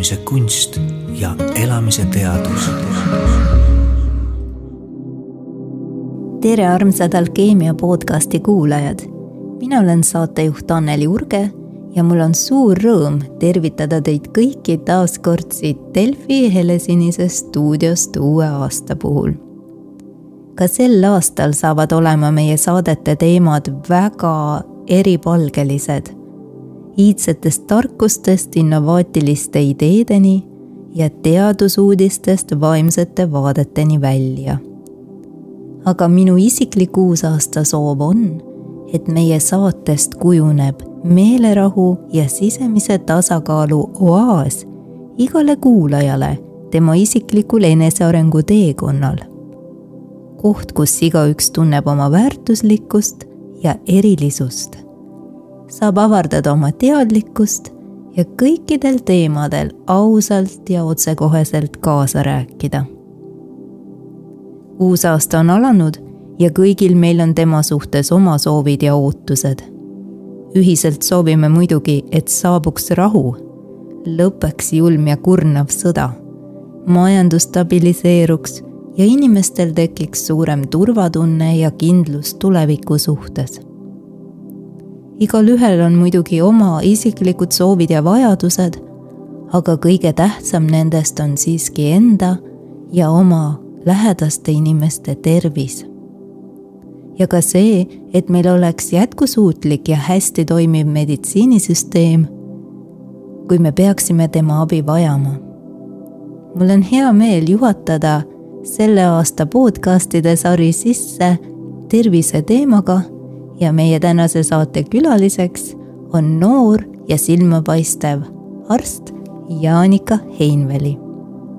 elamise kunst ja elamise teadus. tere, armsad Alkeemia podcasti kuulajad. mina olen saatejuht Anneli Urge ja mul on suur rõõm tervitada teid kõiki taas kord siit Delfi Helesinisest stuudiost uue aasta puhul. ka sel aastal saavad olema meie saadete teemad väga eripalgelised iidsetest tarkustest innovaatiliste ideedeni ja teadusuudistest vaimsete vaadeteni välja. aga minu isiklik uusaasta soov on, et meie saatest kujuneb meelerahu ja sisemise tasakaalu oaas igale kuulajale tema isiklikul enesearengu teekonnal. koht, kus igaüks tunneb oma väärtuslikkust ja erilisust saab avardada oma teadlikkust ja kõikidel teemadel ausalt ja otsekoheselt kaasa rääkida. uus aasta on alanud ja kõigil meil on tema suhtes oma soovid ja ootused. ühiselt soovime muidugi, et saabuks rahu, lõpeks julm ja kurnav sõda, majandus stabiliseeruks ja inimestel tekiks suurem turvatunne ja kindlus tuleviku suhtes igalühel on muidugi oma isiklikud soovid ja vajadused, aga kõige tähtsam nendest on siiski enda ja oma lähedaste inimeste tervis. ja ka see, et meil oleks jätkusuutlik ja hästi toimiv meditsiinisüsteem, kui me peaksime tema abi vajama. mul on hea meel juhatada selle aasta podcastide sari sisse tervise teemaga ja meie tänase saate külaliseks on noor ja silmapaistev arst Jaanika Heinveli.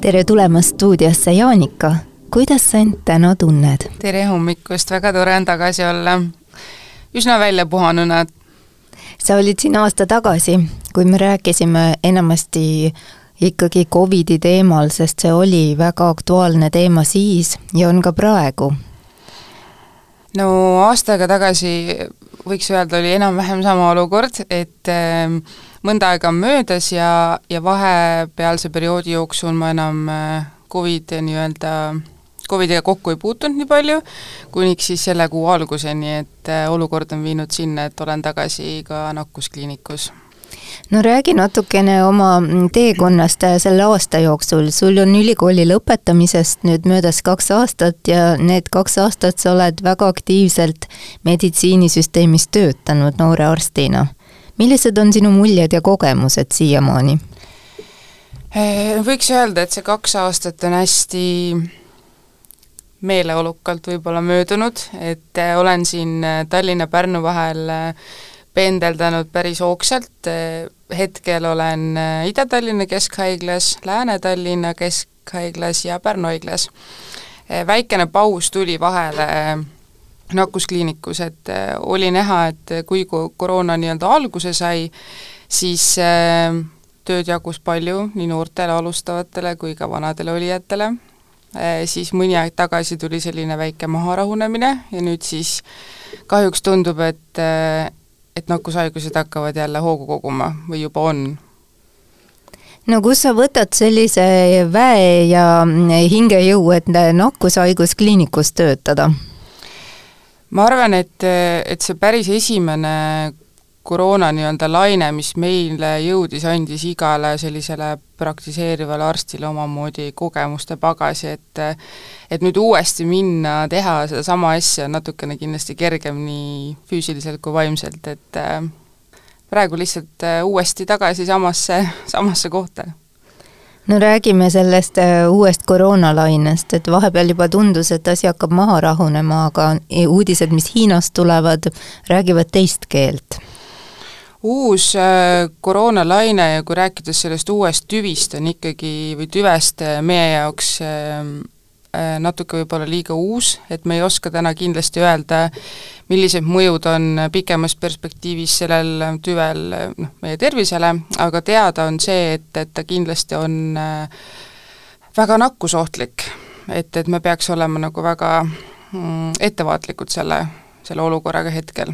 tere tulemast stuudiosse, Jaanika. kuidas sa end täna tunned? tere hommikust, väga tore on tagasi olla. üsna väljapuhanuna. sa olid siin aasta tagasi, kui me rääkisime enamasti ikkagi Covidi teemal, sest see oli väga aktuaalne teema siis ja on ka praegu no aasta aega tagasi võiks öelda, oli enam-vähem sama olukord, et äh, mõnda aega on möödas ja, ja vahepealse perioodi jooksul ma enam äh, Covid nii-öelda, Covidiga kokku ei puutunud nii palju, kuniks siis selle kuu alguseni, et äh, olukord on viinud sinna, et olen tagasi ka nakkuskliinikus no räägi natukene oma teekonnast äh, selle aasta jooksul, sul on ülikooli lõpetamisest nüüd möödas kaks aastat ja need kaks aastat sa oled väga aktiivselt meditsiinisüsteemis töötanud noore arstina. millised on sinu muljed ja kogemused siiamaani? Äh, võiks öelda, et see kaks aastat on hästi meeleolukalt võib-olla möödunud, et äh, olen siin Tallinna-Pärnu vahel pendeldanud päris hoogsalt, hetkel olen äh, Ida-Tallinna Keskhaiglas, Lääne-Tallinna Keskhaiglas ja Pärnu haiglas. Äh, väikene paus tuli vahele äh, nakkuskliinikus, et oli näha, et kui koroona nii-öelda alguse sai, siis tööd jagus palju nii noortele alustavatele kui ka vanadele olijatele, siis mõni aeg tagasi tuli selline väike maharahunemine ja nüüd siis kahjuks tundub, et et nakkushaigused hakkavad jälle hoogu koguma või juba on? no kus sa võtad sellise väe ja hingejõu, et nakkushaiguskliinikus töötada? ma arvan, et, et see päris esimene koroona nii-öelda laine, mis meile jõudis, andis igale sellisele praktiseerivale arstile omamoodi kogemuste pagasi, et et nüüd uuesti minna, teha sedasama asja on natukene kindlasti kergem nii füüsiliselt kui vaimselt, et äh, praegu lihtsalt äh, uuesti tagasi samasse, samasse kohta. No räägime sellest äh, uuest koroonalainest, et vahepeal juba tundus, et asi hakkab maha rahunema, aga uudised, mis Hiinast tulevad, räägivad teist keelt uus äh, koroonalaine ja kui rääkides sellest uuest tüvist, on ikkagi, või tüvest äh, meie jaoks ähm, äh, natuke võib-olla liiga uus, et me ei oska täna kindlasti öelda, millised mõjud on pikemas perspektiivis sellel tüvel noh, meie tervisele, aga teada on see, et, et ta kindlasti on väga nakkusohtlik. et, et me peaks olema nagu väga mm, ettevaatlikud selle, selle olukorraga hetkel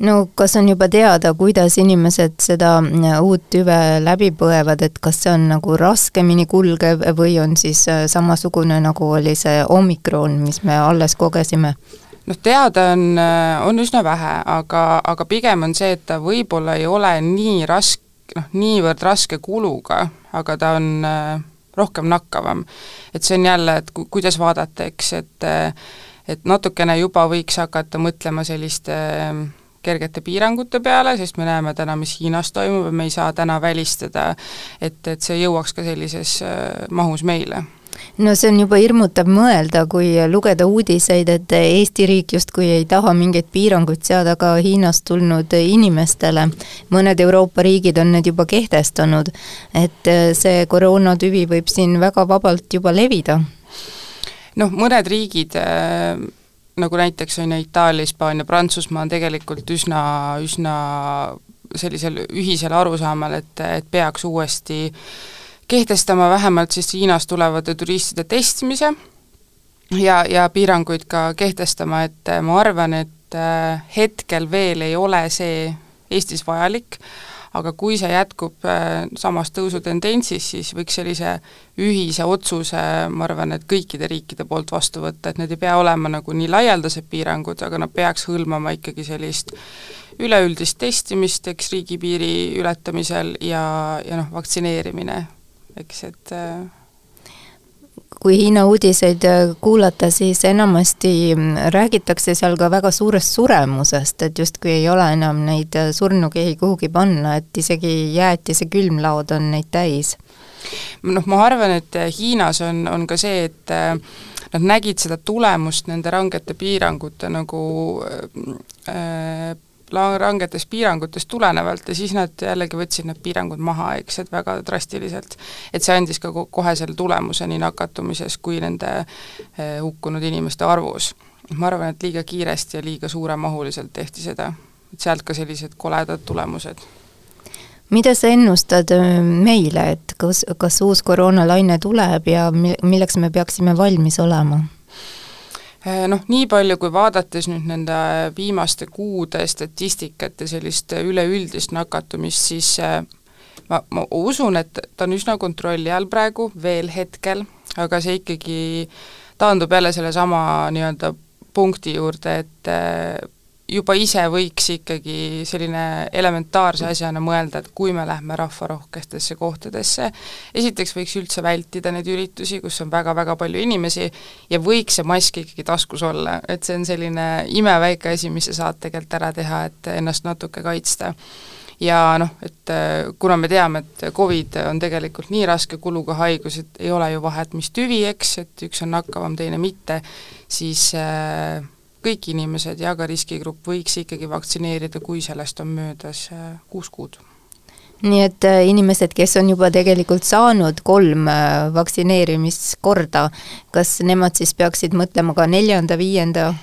no kas on juba teada, kuidas inimesed seda äh, uut tüve läbi põevad, et kas see on nagu raskemini kulgev või on siis äh, samasugune, nagu oli see omikron, mis me alles kogesime? noh, teada on, äh, on üsna vähe, aga, aga pigem on see, et ta võib-olla ei ole nii raske, noh, niivõrd raske kuluga, aga ta on rohkem nakkavam. et see on jälle, et ku-, kuidas vaadata, eks, et et natukene juba võiks hakata mõtlema selliste äh, kergete piirangute peale, sest me näeme täna, mis Hiinas toimub ja me ei saa täna välistada, et, et see jõuaks ka sellises äh, mahus meile no see on juba hirmutav mõelda, kui lugeda uudiseid, et Eesti riik justkui ei taha mingeid piiranguid seada ka Hiinast tulnud inimestele. mõned Euroopa riigid on need juba kehtestanud, et äh, see koroonatüvi võib siin väga vabalt juba levida. noh, mõned riigid äh nagu näiteks on ju Itaalia, Hispaania, Prantsusmaa on tegelikult üsna, üsna sellisel ühisel arusaamal, et, et peaks uuesti kehtestama vähemalt siis Hiinast tulevate turistide testimise ja, ja piiranguid ka kehtestama, et ma arvan, et äh, hetkel veel ei ole see Eestis vajalik, aga kui see jätkub äh, samas tõusutendentsis, siis võiks sellise ühise otsuse, ma arvan, et kõikide riikide poolt vastu võtta, et need ei pea olema nagu nii laialdased piirangud, aga nad peaks hõlmama ikkagi sellist üleüldist testimist, eks, riigipiiri ületamisel ja, ja noh, vaktsineerimine, eks, et äh, kui Hiina uudiseid äh, kuulata, siis enamasti mm, räägitakse seal ka väga suurest suremusest, et justkui ei ole enam neid äh, surnukehi kuhugi panna, et isegi jäätise külmlaod on neid täis. noh, ma arvan, et äh, Hiinas on, on ka see, et nad nägid seda tulemust nende rangete piirangute nagu äh, rangetest piirangutest tulenevalt ja siis nad jällegi võtsid need piirangud maha, eks, et väga drastiliselt. et see andis ka kohe selle tulemuse nii nakatumises kui nende eh, hukkunud inimeste arvus. ma arvan, et liiga kiiresti ja liiga suuremahuliselt tehti seda, et sealt ka sellised koledad tulemused mida sa ennustad äh, meile, et kas, kas uus koroonalaine tuleb ja milleks me peaksime valmis olema? Äh, noh, nii palju, kui vaadates nüüd nende viimaste kuude statistikat ja sellist üleüldist nakatumist, siis äh, ma, ma usun, et ta on üsna kontrolli all praegu veel hetkel, aga see ikkagi taandub jälle sellesama nii-öelda punkti juurde, et äh, juba ise võiks ikkagi selline elementaarse asjana mõelda, et kui me lähme rahvarohkestesse kohtadesse, esiteks võiks üldse vältida neid üritusi, kus on väga-väga palju inimesi, ja võiks see mask ikkagi taskus olla, et see on selline imeväike asi, mis sa saad tegelikult ära teha, et ennast natuke kaitsta. Ja noh, et äh, kuna me teame, et Covid on tegelikult nii raske kuluga haigus, et ei ole ju vahet, mis tüvi, eks, et üks on nakkavam, teine mitte, siis äh, kõik inimesed ja ka riskigrupp võiks ikkagi vaktsineerida, kui sellest on möödas äh, kuus kuud. nii et äh, inimesed, kes on juba tegelikult saanud kolm äh, vaktsineerimiskorda, kas nemad siis peaksid mõtlema ka neljanda, viienda?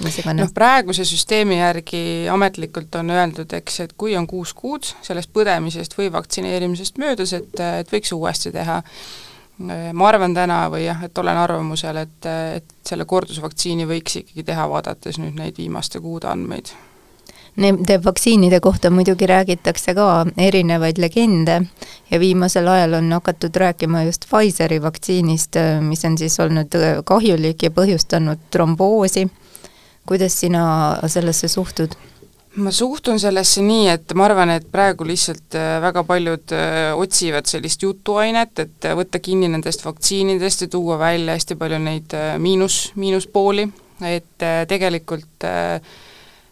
Noh, praeguse süsteemi järgi ametlikult on öeldud, eks, et kui on kuus kuud sellest põdemisest või vaktsineerimisest möödas, et, et võiks uuesti teha ma arvan täna või jah, et olen arvamusel, et, et selle kordusvaktsiini võiks ikkagi teha, vaadates nüüd neid viimaste kuude andmeid. Nende vaktsiinide kohta muidugi räägitakse ka erinevaid legende ja viimasel ajal on hakatud rääkima just Pfizeri vaktsiinist, mis on siis olnud kahjulik ja põhjustanud tromboosi. kuidas sina sellesse suhtud? Ma suhtun sellesse nii, et ma arvan, et praegu lihtsalt äh, väga paljud äh, otsivad sellist jutuainet, et äh, võtta kinni nendest vaktsiinidest ja tuua välja hästi palju neid miinus, miinuspooli, et tegelikult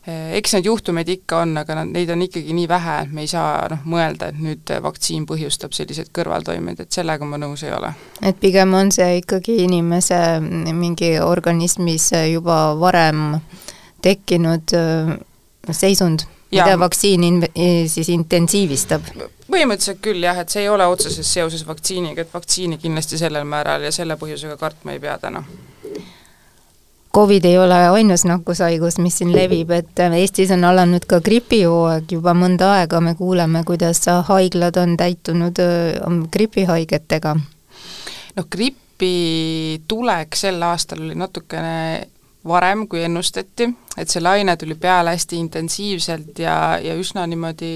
eks neid juhtumeid ikka on, aga nad, neid on ikkagi nii vähe, et me ei saa noh, mõelda, et nüüd vaktsiin põhjustab selliseid kõrvaltoimeid, et sellega ma nõus ei ole. et pigem on see ikkagi inimese mingi organismis juba varem tekkinud seisund, mida vaktsiin in-, siis intensiivistab? põhimõtteliselt küll jah, et see ei ole otseses seoses vaktsiiniga, et vaktsiini kindlasti sellel määral ja selle põhjusega kartma ei pea täna. Covid ei ole ainus nakkushaigus, mis siin levib, et Eestis on alanud ka gripihooaeg juba mõnda aega, me kuuleme, kuidas haiglad on täitunud gripihaigetega. noh, grippi tulek sel aastal oli natukene varem, kui ennustati, et see laine tuli peale hästi intensiivselt ja, ja üsna niimoodi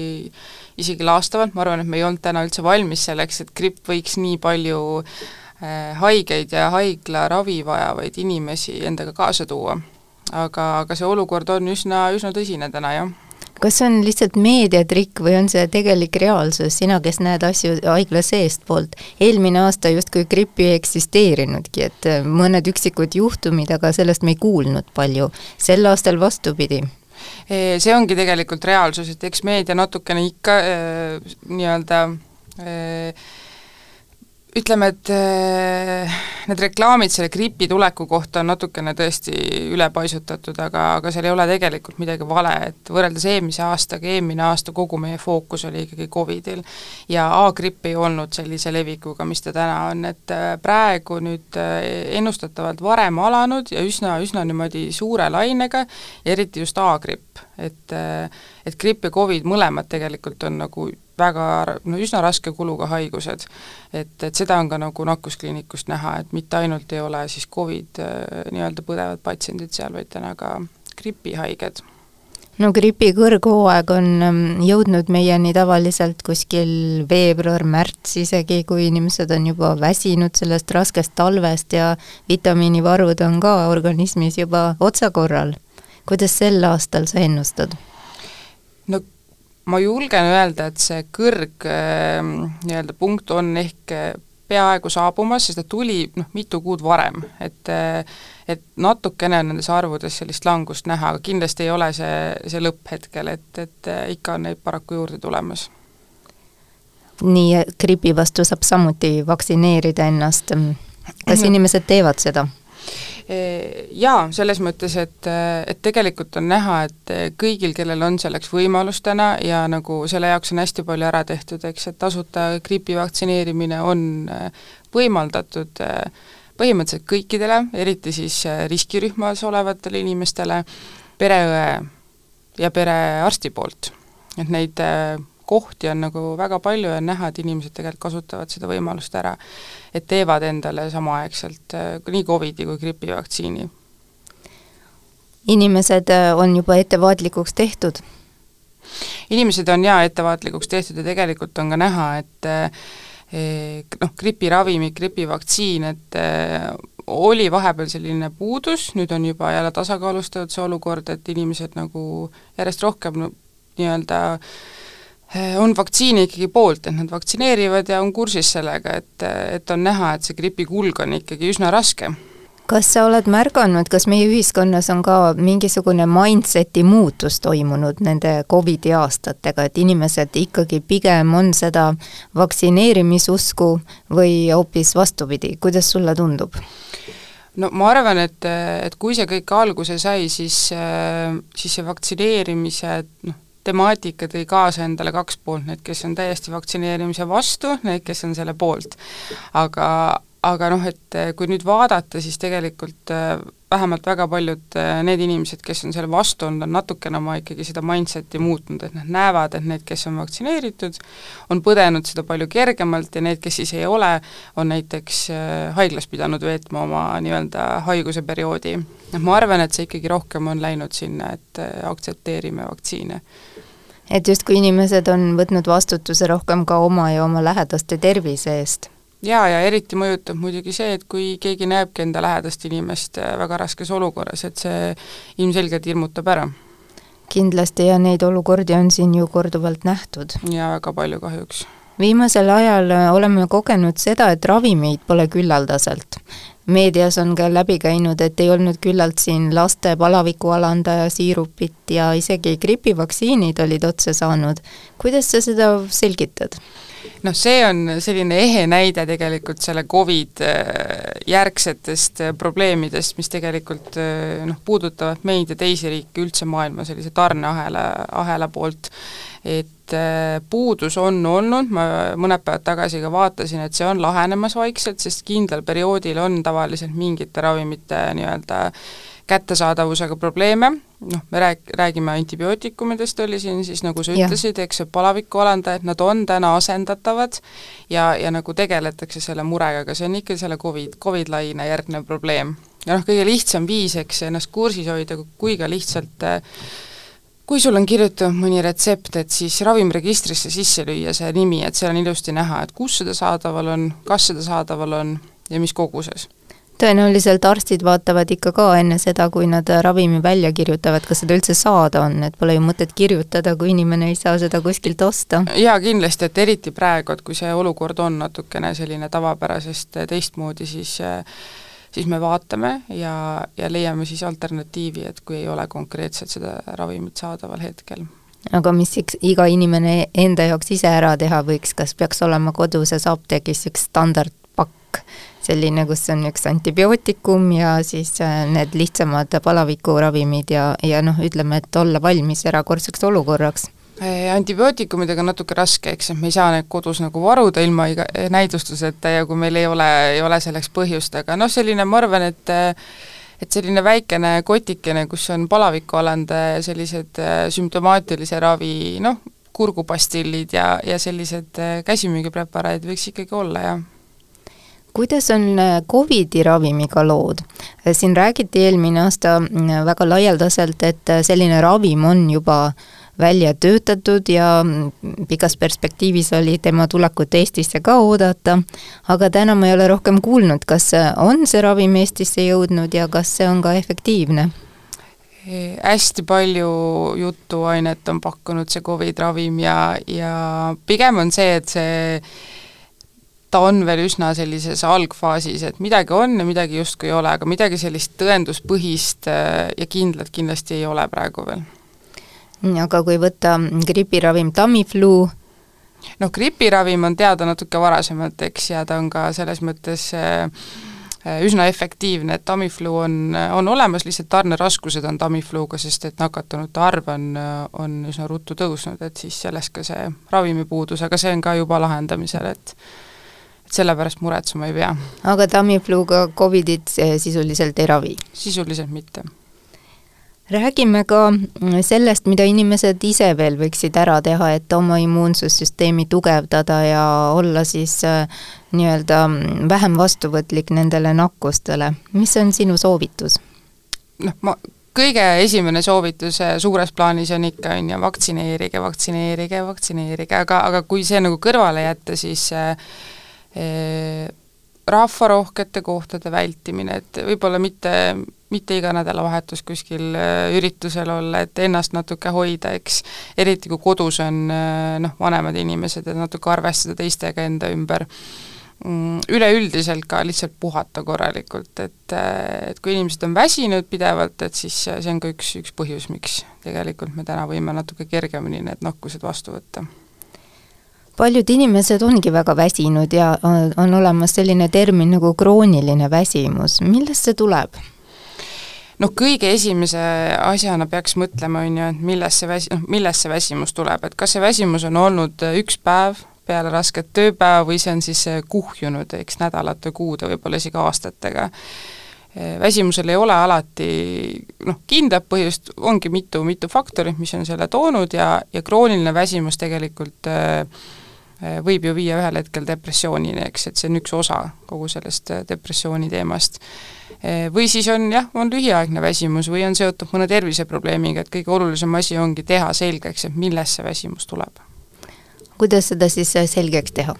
isegi laastavalt, ma arvan, et me ei olnud täna üldse valmis selleks, et gripp võiks nii palju äh, haigeid ja haiglaravi vajavaid inimesi endaga kaasa tuua. aga, aga see olukord on üsna, üsna tõsine täna, jah kas see on lihtsalt meediatrikk või on see tegelik reaalsus, sina, kes näed asju haigla seestpoolt? eelmine aasta justkui grippi ei eksisteerinudki, et äh, mõned üksikud juhtumid, aga sellest me ei kuulnud palju. sel aastal vastupidi see ongi tegelikult reaalsus, et eks meedia natukene ikka äh, nii-öelda äh, ütleme, et äh, need reklaamid selle gripi tuleku kohta on natukene tõesti ülepaisutatud, aga, aga seal ei ole tegelikult midagi vale, et võrreldes eelmise aastaga, eelmine aasta kogu meie fookus oli ikkagi Covidil. ja A-gripp ei olnud sellise levikuga, mis ta täna on, et äh, praegu nüüd äh, ennustatavalt varem alanud ja üsna, üsna niimoodi suure lainega eriti just A-gripp, et et gripp ja Covid mõlemad tegelikult on nagu väga no üsna raske kuluga haigused. et, et seda on ka nagu nakkuskliinikust näha, et mitte ainult ei ole siis Covid äh, nii-öelda põdevad patsiendid seal, vaid täna ka gripihaiged no gripi kõrghooaeg on ähm, jõudnud meieni tavaliselt kuskil veebruar-märts isegi, kui inimesed on juba väsinud sellest raskest talvest ja vitamiinivarud on ka organismis juba otsakorral. kuidas sel aastal sa ennustad? No ma julgen öelda, et see kõrg ehm, nii-öelda punkt on ehk eh, peaaegu saabumas, sest ta tuli noh, mitu kuud varem, et eh, et natukene on nendes arvudes sellist langust näha, aga kindlasti ei ole see, see lõpp hetkel, et, et eh, ikka on neid paraku juurde tulemas. nii, gripi vastu saab samuti vaktsineerida ennast, kas inimesed teevad seda? Jaa, selles mõttes, et, et tegelikult on näha, et kõigil, kellel on selleks võimalus täna ja nagu selle jaoks on hästi palju ära tehtud, eks, et tasuta gripi vaktsineerimine on võimaldatud põhimõtteliselt kõikidele, eriti siis riskirühmas olevatele inimestele, pereõe ja perearsti poolt. et neid kohti on nagu väga palju ja on näha, et inimesed tegelikult kasutavad seda võimalust ära. et teevad endale samaaegselt äh, nii Covidi kui gripivaktsiini. inimesed äh, on juba ettevaatlikuks tehtud? inimesed on jaa ettevaatlikuks tehtud ja tegelikult on ka näha, et äh, noh, gripiravimid, gripivaktsiin, et oli vahepeal selline puudus, nüüd on juba jälle tasakaalustatud see olukord, et inimesed nagu järjest rohkem no, nii-öelda Eh, on vaktsiini ikkagi poolt, et nad vaktsineerivad ja on kursis sellega, et, et on näha, et see gripikulg on ikkagi üsna raske. kas sa oled märganud, kas meie ühiskonnas on ka mingisugune mindset'i muutus toimunud nende Covidi aastatega, et inimesed ikkagi pigem on seda vaktsineerimisusku või hoopis vastupidi, kuidas sulle tundub? no ma arvan, et, et kui see kõik alguse sai, siis, siis see vaktsineerimise noh, temaatika tõi kaasa endale kaks poolt, need, kes on täiesti vaktsineerimise vastu, need, kes on selle poolt. aga, aga noh, et kui nüüd vaadata, siis tegelikult äh, vähemalt väga paljud äh, need inimesed, kes on selle vastu olnud, on natukene oma ikkagi seda mindset'i muutnud, et nad näevad, et need, kes on vaktsineeritud, on põdenud seda palju kergemalt ja need, kes siis ei ole, on näiteks haiglas pidanud veetma oma nii-öelda haiguse perioodi. noh, ma arvan, et see ikkagi rohkem on läinud sinna, et aktsepteerime vaktsiine et justkui inimesed on võtnud vastutuse rohkem ka oma ja oma lähedaste tervise eest. jaa, ja eriti mõjutab muidugi see, et kui keegi näebki enda lähedast inimest äh, väga raskes olukorras, et see ilmselgelt hirmutab ära. kindlasti ja neid olukordi on siin ju korduvalt nähtud. jaa, väga palju kahjuks viimasel ajal äh, oleme kogenud seda, et ravimeid pole küllaldaselt meedias on ka läbi käinud, et ei olnud küllalt siin laste palavikualandaja siirupit ja isegi gripivaktsiinid olid otsa saanud. kuidas sa seda selgitad? Noh, see on selline ehe näide tegelikult selle Covid äh, järgsetest äh, probleemidest, mis tegelikult äh, noh, puudutavad meid ja teisi riike üldse maailma sellise tarneahela, ahela poolt. Et äh, puudus on olnud, ma mõned päevad tagasi ka vaatasin, et see on lahenemas vaikselt, sest kindlal perioodil on tavaliselt mingite ravimite nii-öelda kättesaadavusega probleeme, noh, me rääg-, räägime antibiootikumidest, oli siin siis nagu sa ütlesid, eks ju, palavikualandajad, nad on täna asendatavad ja, ja nagu tegeletakse selle murega, aga see on ikka selle Covid, Covid-laine järgnev probleem. ja noh, kõige lihtsam viis, eks, ennast kursis hoida, kui ka lihtsalt kui sul on kirjutatud mõni retsept, et siis ravimiregistrisse sisse lüüa see nimi, et seal on ilusti näha, et kus seda saadaval on, kas seda saadaval on ja mis koguses tõenäoliselt arstid vaatavad ikka ka enne seda, kui nad ravimi välja kirjutavad, kas seda üldse saada on, et pole ju mõtet kirjutada, kui inimene ei saa seda kuskilt osta. jaa, kindlasti, et eriti praegu, et kui see olukord on natukene selline tavapärasest teistmoodi, siis siis me vaatame ja, ja leiame siis alternatiivi, et kui ei ole konkreetselt seda ravimit saadaval hetkel aga mis üks, iga inimene enda jaoks ise ära teha võiks, kas peaks olema koduses apteegis üks standardpakk, selline, kus on üks antibiootikum ja siis äh, need lihtsamad palavikuravimid ja, ja noh, ütleme, et olla valmis erakordseks olukorraks. Antibiootikumidega on natuke raske, eks, et me ei saa neid kodus nagu varuda ilma iga näidustuseta ja kui meil ei ole, ei ole selleks põhjust, aga noh, selline ma arvan, et et selline väikene kotikene, kus on palavikualandaja ja sellised äh, sümptomaatilise ravi noh, kurgupastillid ja, ja sellised äh, käsimüügipreparaadid võiks ikkagi olla, jah kuidas on äh, Covidi ravimiga lood? siin räägiti eelmine aasta mm, väga laialdaselt, et äh, selline ravim on juba välja töötatud ja mm, pikas perspektiivis oli tema tulekut Eestisse ka oodata, aga täna ma ei ole rohkem kuulnud, kas äh, on see ravim Eestisse jõudnud ja kas see on ka efektiivne? hästi palju jutuainet on pakkunud see Covid ravim ja, ja pigem on see, et see ta on veel üsna sellises algfaasis, et midagi on ja midagi justkui ei ole, aga midagi sellist tõenduspõhist äh, ja kindlat kindlasti ei ole praegu veel. aga kui võtta gripiravim Tamiflu, noh, gripiravim on teada natuke varasemalt, eks, ja ta on ka selles mõttes äh, äh, üsna efektiivne, et Tamiflu on, on olemas, lihtsalt tarneraskused on Tamifluga, sest et nakatunute arv on, on üsna ruttu tõusnud, et siis sellest ka see ravimipuudus, aga see on ka juba lahendamisel, et sellepärast muretsema ei pea. aga Tamifluga Covidit sisuliselt ei ravi? sisuliselt mitte. räägime ka sellest, mida inimesed ise veel võiksid ära teha, et oma immuunsussüsteemi tugevdada ja olla siis äh, nii-öelda vähem vastuvõtlik nendele nakkustele. mis on sinu soovitus? noh, ma kõige esimene soovitus äh, suures plaanis on ikka, on ju, vaktsineerige, vaktsineerige, vaktsineerige, aga, aga kui see nagu kõrvale jätta, siis äh, rahvarohkete kohtade vältimine, et võib-olla mitte, mitte iga nädalavahetus kuskil üritusel olla, et ennast natuke hoida, eks, eriti kui kodus on noh, vanemad inimesed, et natuke arvestada teistega enda ümber. Mm, üleüldiselt ka lihtsalt puhata korralikult, et, et kui inimesed on väsinud pidevalt, et siis see on ka üks, üks põhjus, miks tegelikult me täna võime natuke kergemini need nakkused vastu võtta paljud inimesed ongi väga väsinud ja on, on olemas selline termin nagu krooniline väsimus, millest see tuleb? noh, kõige esimese asjana peaks mõtlema, on ju, et millest see väsi-, noh, millest see väsimus tuleb, et kas see väsimus on olnud üks päev peale rasket tööpäeva või see on siis kuhjunud, eks, nädalate, kuude, võib-olla isegi aastatega. väsimusel ei ole alati noh, kindlat põhjust, ongi mitu, mitu faktorit, mis on selle toonud ja, ja krooniline väsimus tegelikult äh, Äh, võib ju viia ühel hetkel depressioonini, eks, et see on üks osa kogu sellest äh, depressiooni teemast. Äh, või siis on jah, on lühiaegne väsimus või on seotud mõne terviseprobleemiga, et kõige olulisem asi ongi teha selgeks, et millest see väsimus tuleb. kuidas seda siis selgeks teha?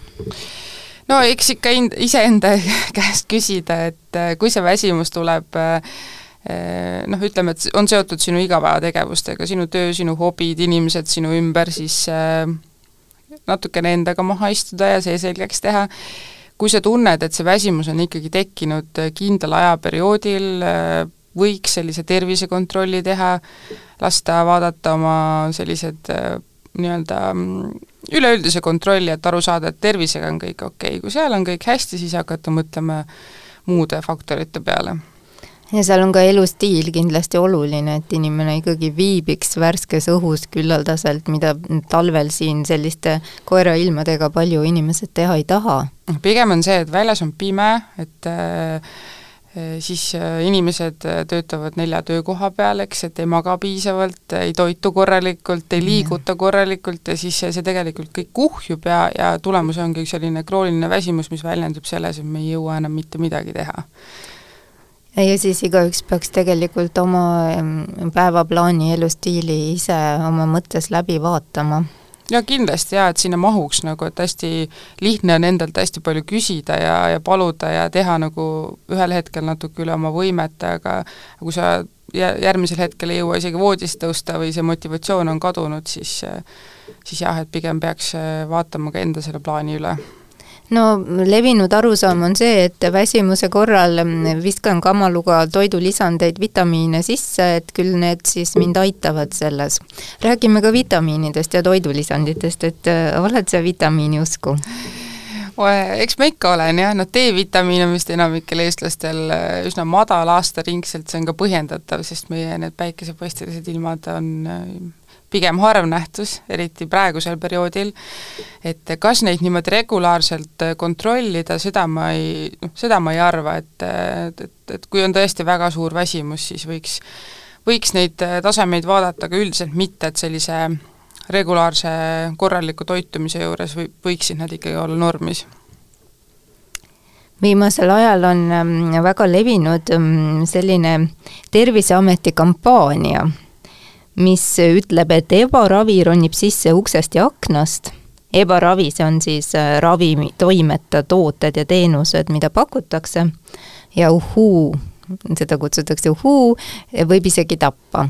no eks ikka ind-, iseenda käest küsida, et kui see väsimus tuleb noh, ütleme, et on seotud sinu igapäevategevustega, sinu töö, sinu hobid, inimesed sinu ümber, siis natukene endaga maha istuda ja see selgeks teha, kui sa tunned, et see väsimus on ikkagi tekkinud kindlal ajaperioodil, võiks sellise tervisekontrolli teha, lasta vaadata oma sellised nii-öelda üleüldise kontrolli, et aru saada, et tervisega on kõik okei okay., kui seal on kõik hästi, siis hakata mõtlema muude faktorite peale ja seal on ka elustiil kindlasti oluline, et inimene ikkagi viibiks värskes õhus küllaldaselt, mida talvel siin selliste koerailmadega palju inimesed teha ei taha. pigem on see, et väljas on pime, et äh, siis äh, inimesed töötavad nelja töökoha peal, eks, et ei maga piisavalt, ei toitu korralikult, ei liiguta korralikult ja siis see, tegelikult kõik kuhjub ja, ja tulemus ongi selline krooniline väsimus, mis väljendub selles, et me ei jõua enam mitte midagi teha ja siis igaüks peaks tegelikult oma päevaplaani, elustiili ise oma mõttes läbi vaatama. Ja kindlasti jaa, et sinna mahuks nagu, et hästi lihtne on endalt hästi palju küsida ja, ja paluda ja teha nagu ühel hetkel natuke üle oma võimete, aga kui sa järgmisel hetkel ei jõua isegi voodist tõusta või see motivatsioon on kadunud, siis siis jah, et pigem peaks vaatama ka enda selle plaani üle no levinud arusaam on see, et väsimuse korral viskan kamaluga toidulisandeid, vitamiine sisse, et küll need siis mind aitavad selles. räägime ka vitamiinidest ja toidulisanditest, et äh, oled sa vitamiini usku? eks ma ikka olen jah, no D-vitamiin on vist enamikel eestlastel äh, üsna madal aastaringselt, see on ka põhjendatav, sest meie need päikesepaistelised ilmad on äh, pigem harv nähtus, eriti praegusel perioodil, et kas neid niimoodi regulaarselt kontrollida, seda ma ei, noh, seda ma ei arva, et, et, et, et kui on tõesti väga suur väsimus, siis võiks, võiks neid tasemeid vaadata, aga üldiselt mitte, et sellise regulaarse korraliku toitumise juures või, võiksid nad ikkagi olla normis. Viimasel ajal on ähm, väga levinud ähm, selline Terviseameti kampaania mis ütleb, et ebaravi ronib sisse uksest ja aknast. ebaravi, see on siis äh, ravimitoimeta tooted ja teenused, mida pakutakse ja uhuu, seda kutsutakse uhuu, võib isegi tappa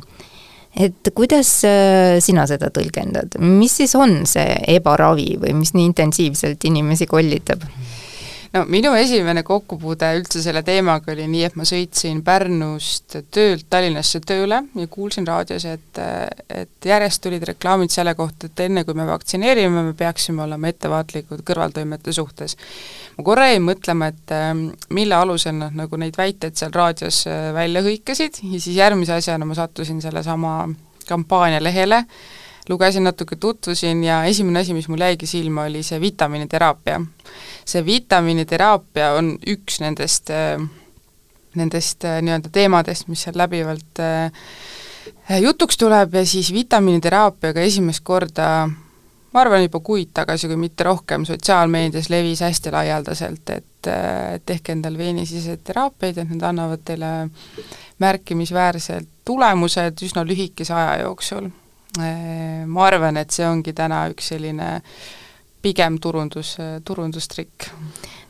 et kuidas äh, sina seda tõlgendad, mis siis on see ebaravi või mis nii intensiivselt inimesi kollitab? No minu esimene kokkupuude üldse selle teemaga oli nii, et ma sõitsin Pärnust töölt Tallinnasse tööle ja kuulsin raadios, et et järjest tulid reklaamid selle kohta, et enne kui me vaktsineerime, me peaksime olema ettevaatlikud kõrvaltoimete suhtes. ma korra jäin mõtlema, et mille alusel nad nagu neid väiteid seal raadios välja hõikasid ja siis järgmise asjana ma sattusin sellesama kampaania lehele, lugesin natuke, tutvusin ja esimene asi, mis mul jäigi silma, oli see vitamiiniteraapia. see vitamiiniteraapia on üks nendest, äh, nendest äh, nii-öelda teemadest, mis seal läbivalt äh, jutuks tuleb ja siis vitamiiniteraapiaga esimest korda ma arvan, juba kuid tagasi, kui mitte rohkem, sotsiaalmeedias levis hästi laialdaselt, et, tehke endal veenisiseseid teraapiaid, et need annavad teile märkimisväärsed tulemused üsna lühikese aja jooksul ma arvan, et see ongi täna üks selline pigem turundus, turundustrikk.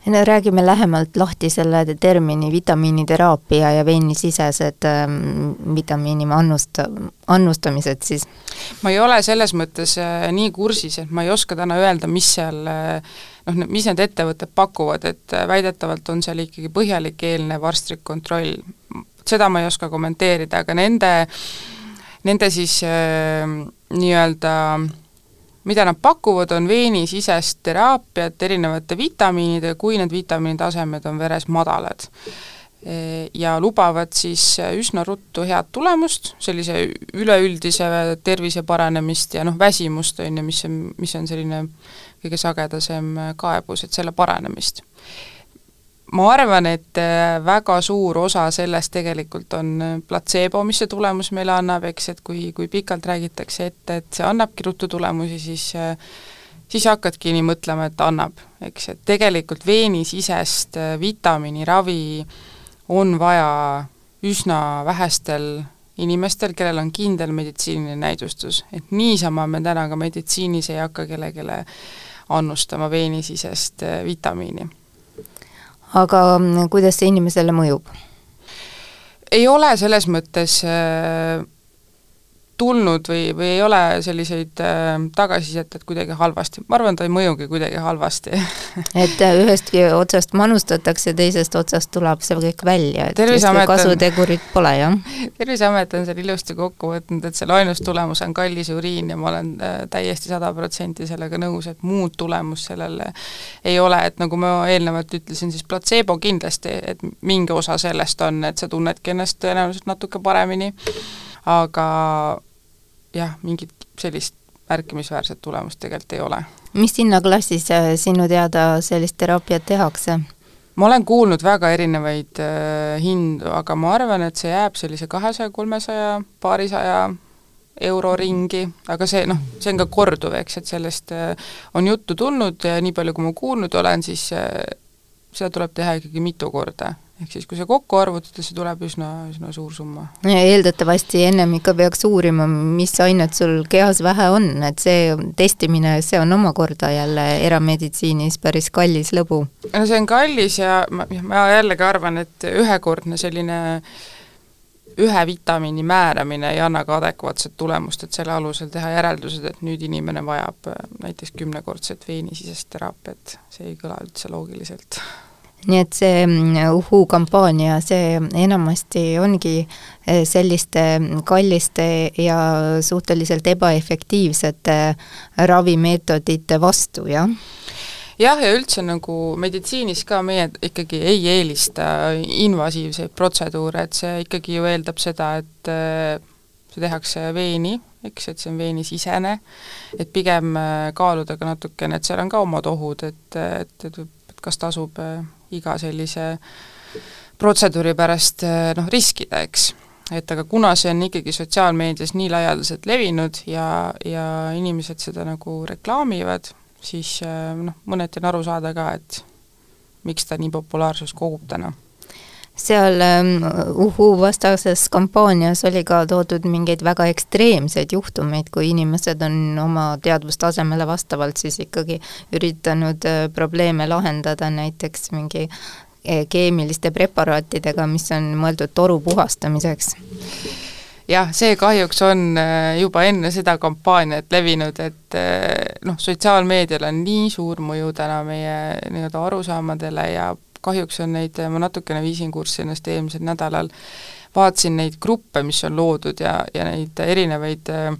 no räägime lähemalt lahti selle termini vitamiiniteraapia ja veenisisesed ähm, vitamiini annust-, annustamised siis? ma ei ole selles mõttes äh, nii kursis, et ma ei oska täna öelda, mis seal äh, noh, mis need ettevõtted pakuvad, et äh, väidetavalt on seal ikkagi põhjalik eelnev arstlik kontroll, seda ma ei oska kommenteerida, aga nende äh, nende siis äh, nii-öelda mida nad pakuvad, on veenisisest teraapiat erinevate vitamiinidega, kui need vitamiini tasemed on veres madalad. Äh, ja lubavad siis üsna ruttu head tulemust, sellise üleüldise tervise paranemist ja noh, väsimust, on ju, mis on, mis on selline kõige sagedasem kaebus, et selle paranemist ma arvan, et äh, väga suur osa sellest tegelikult on äh, platseebo, mis see tulemus meile annab, eks, et kui, kui pikalt räägitakse ette, et see annabki ruttu tulemusi, siis äh, siis hakkadki nii mõtlema, et annab, eks, et tegelikult veenisisest vitamiiniravi on vaja üsna vähestel inimestel, kellel on kindel meditsiiniline näidustus, et niisama me täna ka meditsiinis ei hakka kellelegi annustama veenisisest vitamiini aga mm, kuidas see inimesele mõjub? ei ole selles mõttes äh, tulnud või, või ei ole selliseid äh, tagasisidet kuidagi halvasti, ma arvan, ta ei mõjugi kuidagi halvasti. Et äh, ühestki otsast manustatakse, teisest otsast tuleb see kõik välja, et justkui kasutegurit pole, jah? terviseamet on selle ilusti kokku võtnud, et selle ainus tulemus on kallis uriin ja ma olen äh, täiesti sada protsenti sellega nõus, et muud tulemust sellele ei ole, et nagu ma eelnevalt ütlesin, siis platseebo kindlasti, et mingi osa sellest on, et sa tunnedki ennast tõenäoliselt natuke paremini, aga jah, mingit sellist märkimisväärset tulemust tegelikult ei ole. mis hinnaklassis äh, sinu teada sellist teraapiat tehakse? ma olen kuulnud väga erinevaid äh, hindu, aga ma arvan, et see jääb sellise kahesaja, kolmesaja, paarisaja euro ringi, aga see noh, see on ka korduv, eks, et sellest äh, on juttu tulnud ja nii palju, kui ma kuulnud olen, siis äh, seda tuleb teha ikkagi mitu korda. Ehk siis kui see kokku arvutada, see tuleb üsna, üsna suur summa. eeldatavasti ennem ikka peaks uurima, mis ainet sul kehas vähe on, et see testimine, see on omakorda jälle erameditsiinis päris kallis lõbu. no see on kallis ja ma, ma jällegi arvan, et ühekordne selline ühe vitamiini määramine ei anna ka adekvaatset tulemust, et selle alusel teha järeldused, et nüüd inimene vajab äh, näiteks kümnekordset veenisisest teraapiat, see ei kõla üldse loogiliselt nii et see mm, Uhu kampaania, see enamasti ongi eh, selliste kalliste ja suhteliselt ebaefektiivsete ravimeetodite vastu, jah? jah, ja üldse nagu meditsiinis ka meie ikkagi ei eelista invasiivseid protseduure, et see ikkagi ju eeldab seda, et eh, see tehakse veeni, eks, et see on veenisisene, et pigem eh, kaaluda ka natukene, et seal on ka omad ohud, et, et, et kas tasub iga sellise protseduuri pärast eh, noh, riskida, eks. et aga kuna see on ikkagi sotsiaalmeedias nii laialdaselt levinud ja, ja inimesed seda nagu reklaamivad, siis eh, noh, mõneti on aru saada ka, et miks ta nii populaarsust kogub täna seal ähm, Uhu vastases kampaanias oli ka toodud mingeid väga ekstreemseid juhtumeid, kui inimesed on oma teadvustasemele vastavalt siis ikkagi üritanud äh, probleeme lahendada, näiteks mingi äh, keemiliste preparaatidega, mis on mõeldud toru puhastamiseks. Jah, see kahjuks on äh, juba enne seda kampaaniat levinud, et noh, sotsiaalmeedial on nii suur mõju täna meie nii-öelda arusaamadele ja kahjuks on neid, ma natukene viisin kurssi ennast eelmisel nädalal, vaatasin neid gruppe, mis on loodud ja, ja neid erinevaid äh,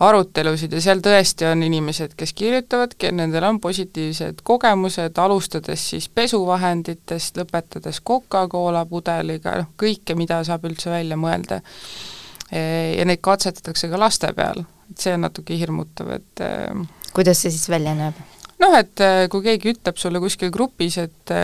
arutelusid ja seal tõesti on inimesed, kes kirjutavadki, et nendel on positiivsed kogemused, alustades siis pesuvahenditest, lõpetades Coca-Cola pudeliga, noh kõike, mida saab üldse välja mõelda. Ja neid katsetatakse ka laste peal, et see on natuke hirmutav, et äh, kuidas see siis välja näeb? noh, et äh, kui keegi ütleb sulle kuskil grupis, et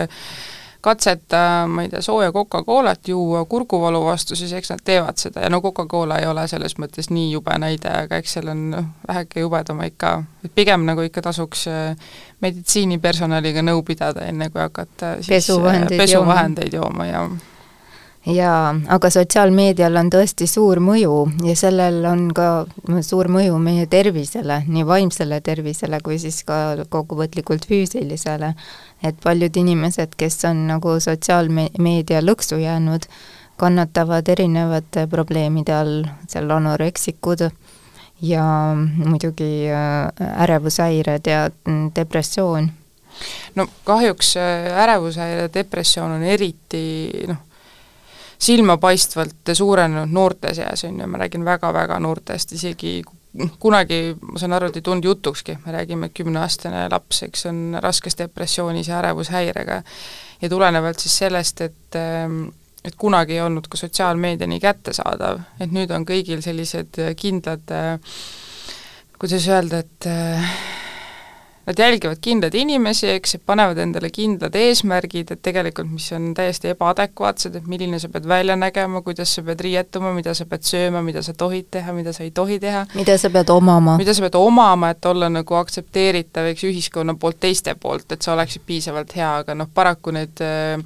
katseta, ma ei tea, sooja Coca-Colat juua kurguvalu vastu, siis eks nad teevad seda. Ja no Coca-Cola ei ole selles mõttes nii jube näide, aga eks seal on noh, väheke jubedam ikka, et pigem nagu ikka tasuks äh, meditsiinipersonaliga nõu pidada, enne kui hakata siis pesuvahendeid, pesuvahendeid jooma, jooma ja jaa, aga sotsiaalmeedial on tõesti suur mõju ja sellel on ka suur mõju meie tervisele, nii vaimsele tervisele kui siis ka kokkuvõtlikult füüsilisele. et paljud inimesed, kes on nagu sotsiaalmeedia lõksu jäänud, kannatavad erinevate probleemide all, seal anoreksikud ja muidugi äh, ärevushäired ja depressioon no kahjuks äh, ärevushäire, depressioon on eriti noh, silmapaistvalt suurenenud noorte seas, on ju, ma räägin väga-väga noortest, isegi kunagi, ma saan aru, et ei tulnud jutukski, me räägime, et kümneaastane laps, eks, on raskes depressioonis ja ärevushäirega. ja tulenevalt siis sellest, et et kunagi ei olnud ka sotsiaalmeedia nii kättesaadav, et nüüd on kõigil sellised kindlad kuidas öelda, et nad jälgivad kindlaid inimesi, eks, panevad endale kindlad eesmärgid, et tegelikult mis on täiesti ebaadekvaatsed, et milline sa pead välja nägema, kuidas sa pead riietuma, mida sa pead sööma, mida sa tohid teha, mida sa ei tohi teha. mida sa pead omama. mida sa pead omama, et olla nagu aktsepteeritav, eks, ühiskonna poolt, teiste poolt, et sa oleksid piisavalt hea, aga noh, paraku need äh,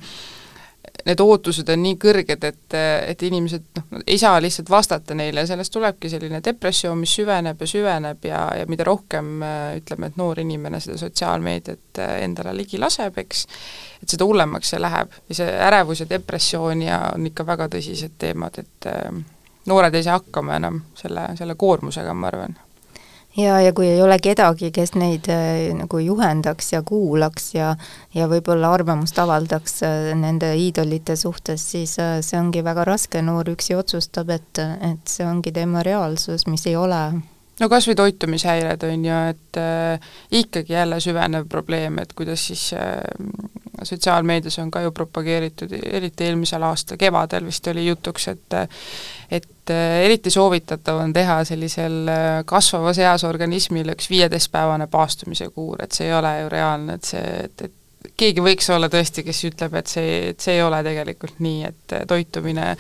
need ootused on nii kõrged, et, et inimesed noh, ei saa lihtsalt vastata neile ja sellest tulebki selline depressioon, mis süveneb ja süveneb ja, ja mida rohkem ütleme, et noor inimene seda sotsiaalmeediat endale ligi laseb, eks, et seda hullemaks see läheb. Ja see ärevus ja depressioon ja on ikka väga tõsised teemad, et noored ei saa hakkama enam selle, selle koormusega, ma arvan ja, ja kui ei ole kedagi, kes neid äh, nagu juhendaks ja kuulaks ja ja võib-olla arvamust avaldaks äh, nende iidolite suhtes, siis äh, see ongi väga raske, noor üksi otsustab, et, et see ongi tema reaalsus, mis ei ole. No kas või toitumishäired, on ju, et äh, ikkagi jälle süvenev probleem, et kuidas siis äh, sotsiaalmeedias on ka ju propageeritud, eriti eelmisel aasta kevadel vist oli jutuks, et et äh, eriti soovitatav on teha sellisel äh, kasvavas eas organismil üks viieteistpäevane paastumise kuur, et see ei ole ju reaalne, et see, et, et keegi võiks olla tõesti, kes ütleb, et see, et see ei ole tegelikult nii, et toitumine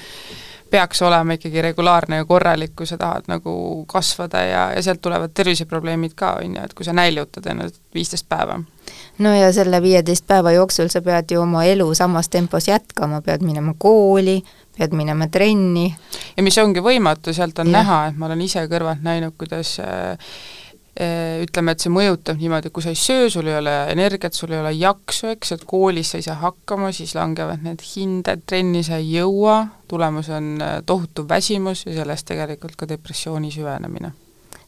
peaks olema ikkagi regulaarne ja korralik, kui sa tahad nagu kasvada ja, ja sealt tulevad terviseprobleemid ka, on ju, et kui sa näljutad ennast viisteist päeva. no ja selle viieteist päeva jooksul sa pead ju oma elu samas tempos jätkama, pead minema kooli, pead minema trenni. ja mis ongi võimatu, sealt on ja. näha, et ma olen ise kõrvalt näinud, kuidas äh, ütleme, et see mõjutab niimoodi, et kui sa ei söö, sul ei ole energiat, sul ei ole jaksu, eks, et koolis sa ei saa hakkama, siis langevad need hinded, trenni sa ei jõua, tulemus on äh, tohutu väsimus ja sellest tegelikult ka depressiooni süvenemine.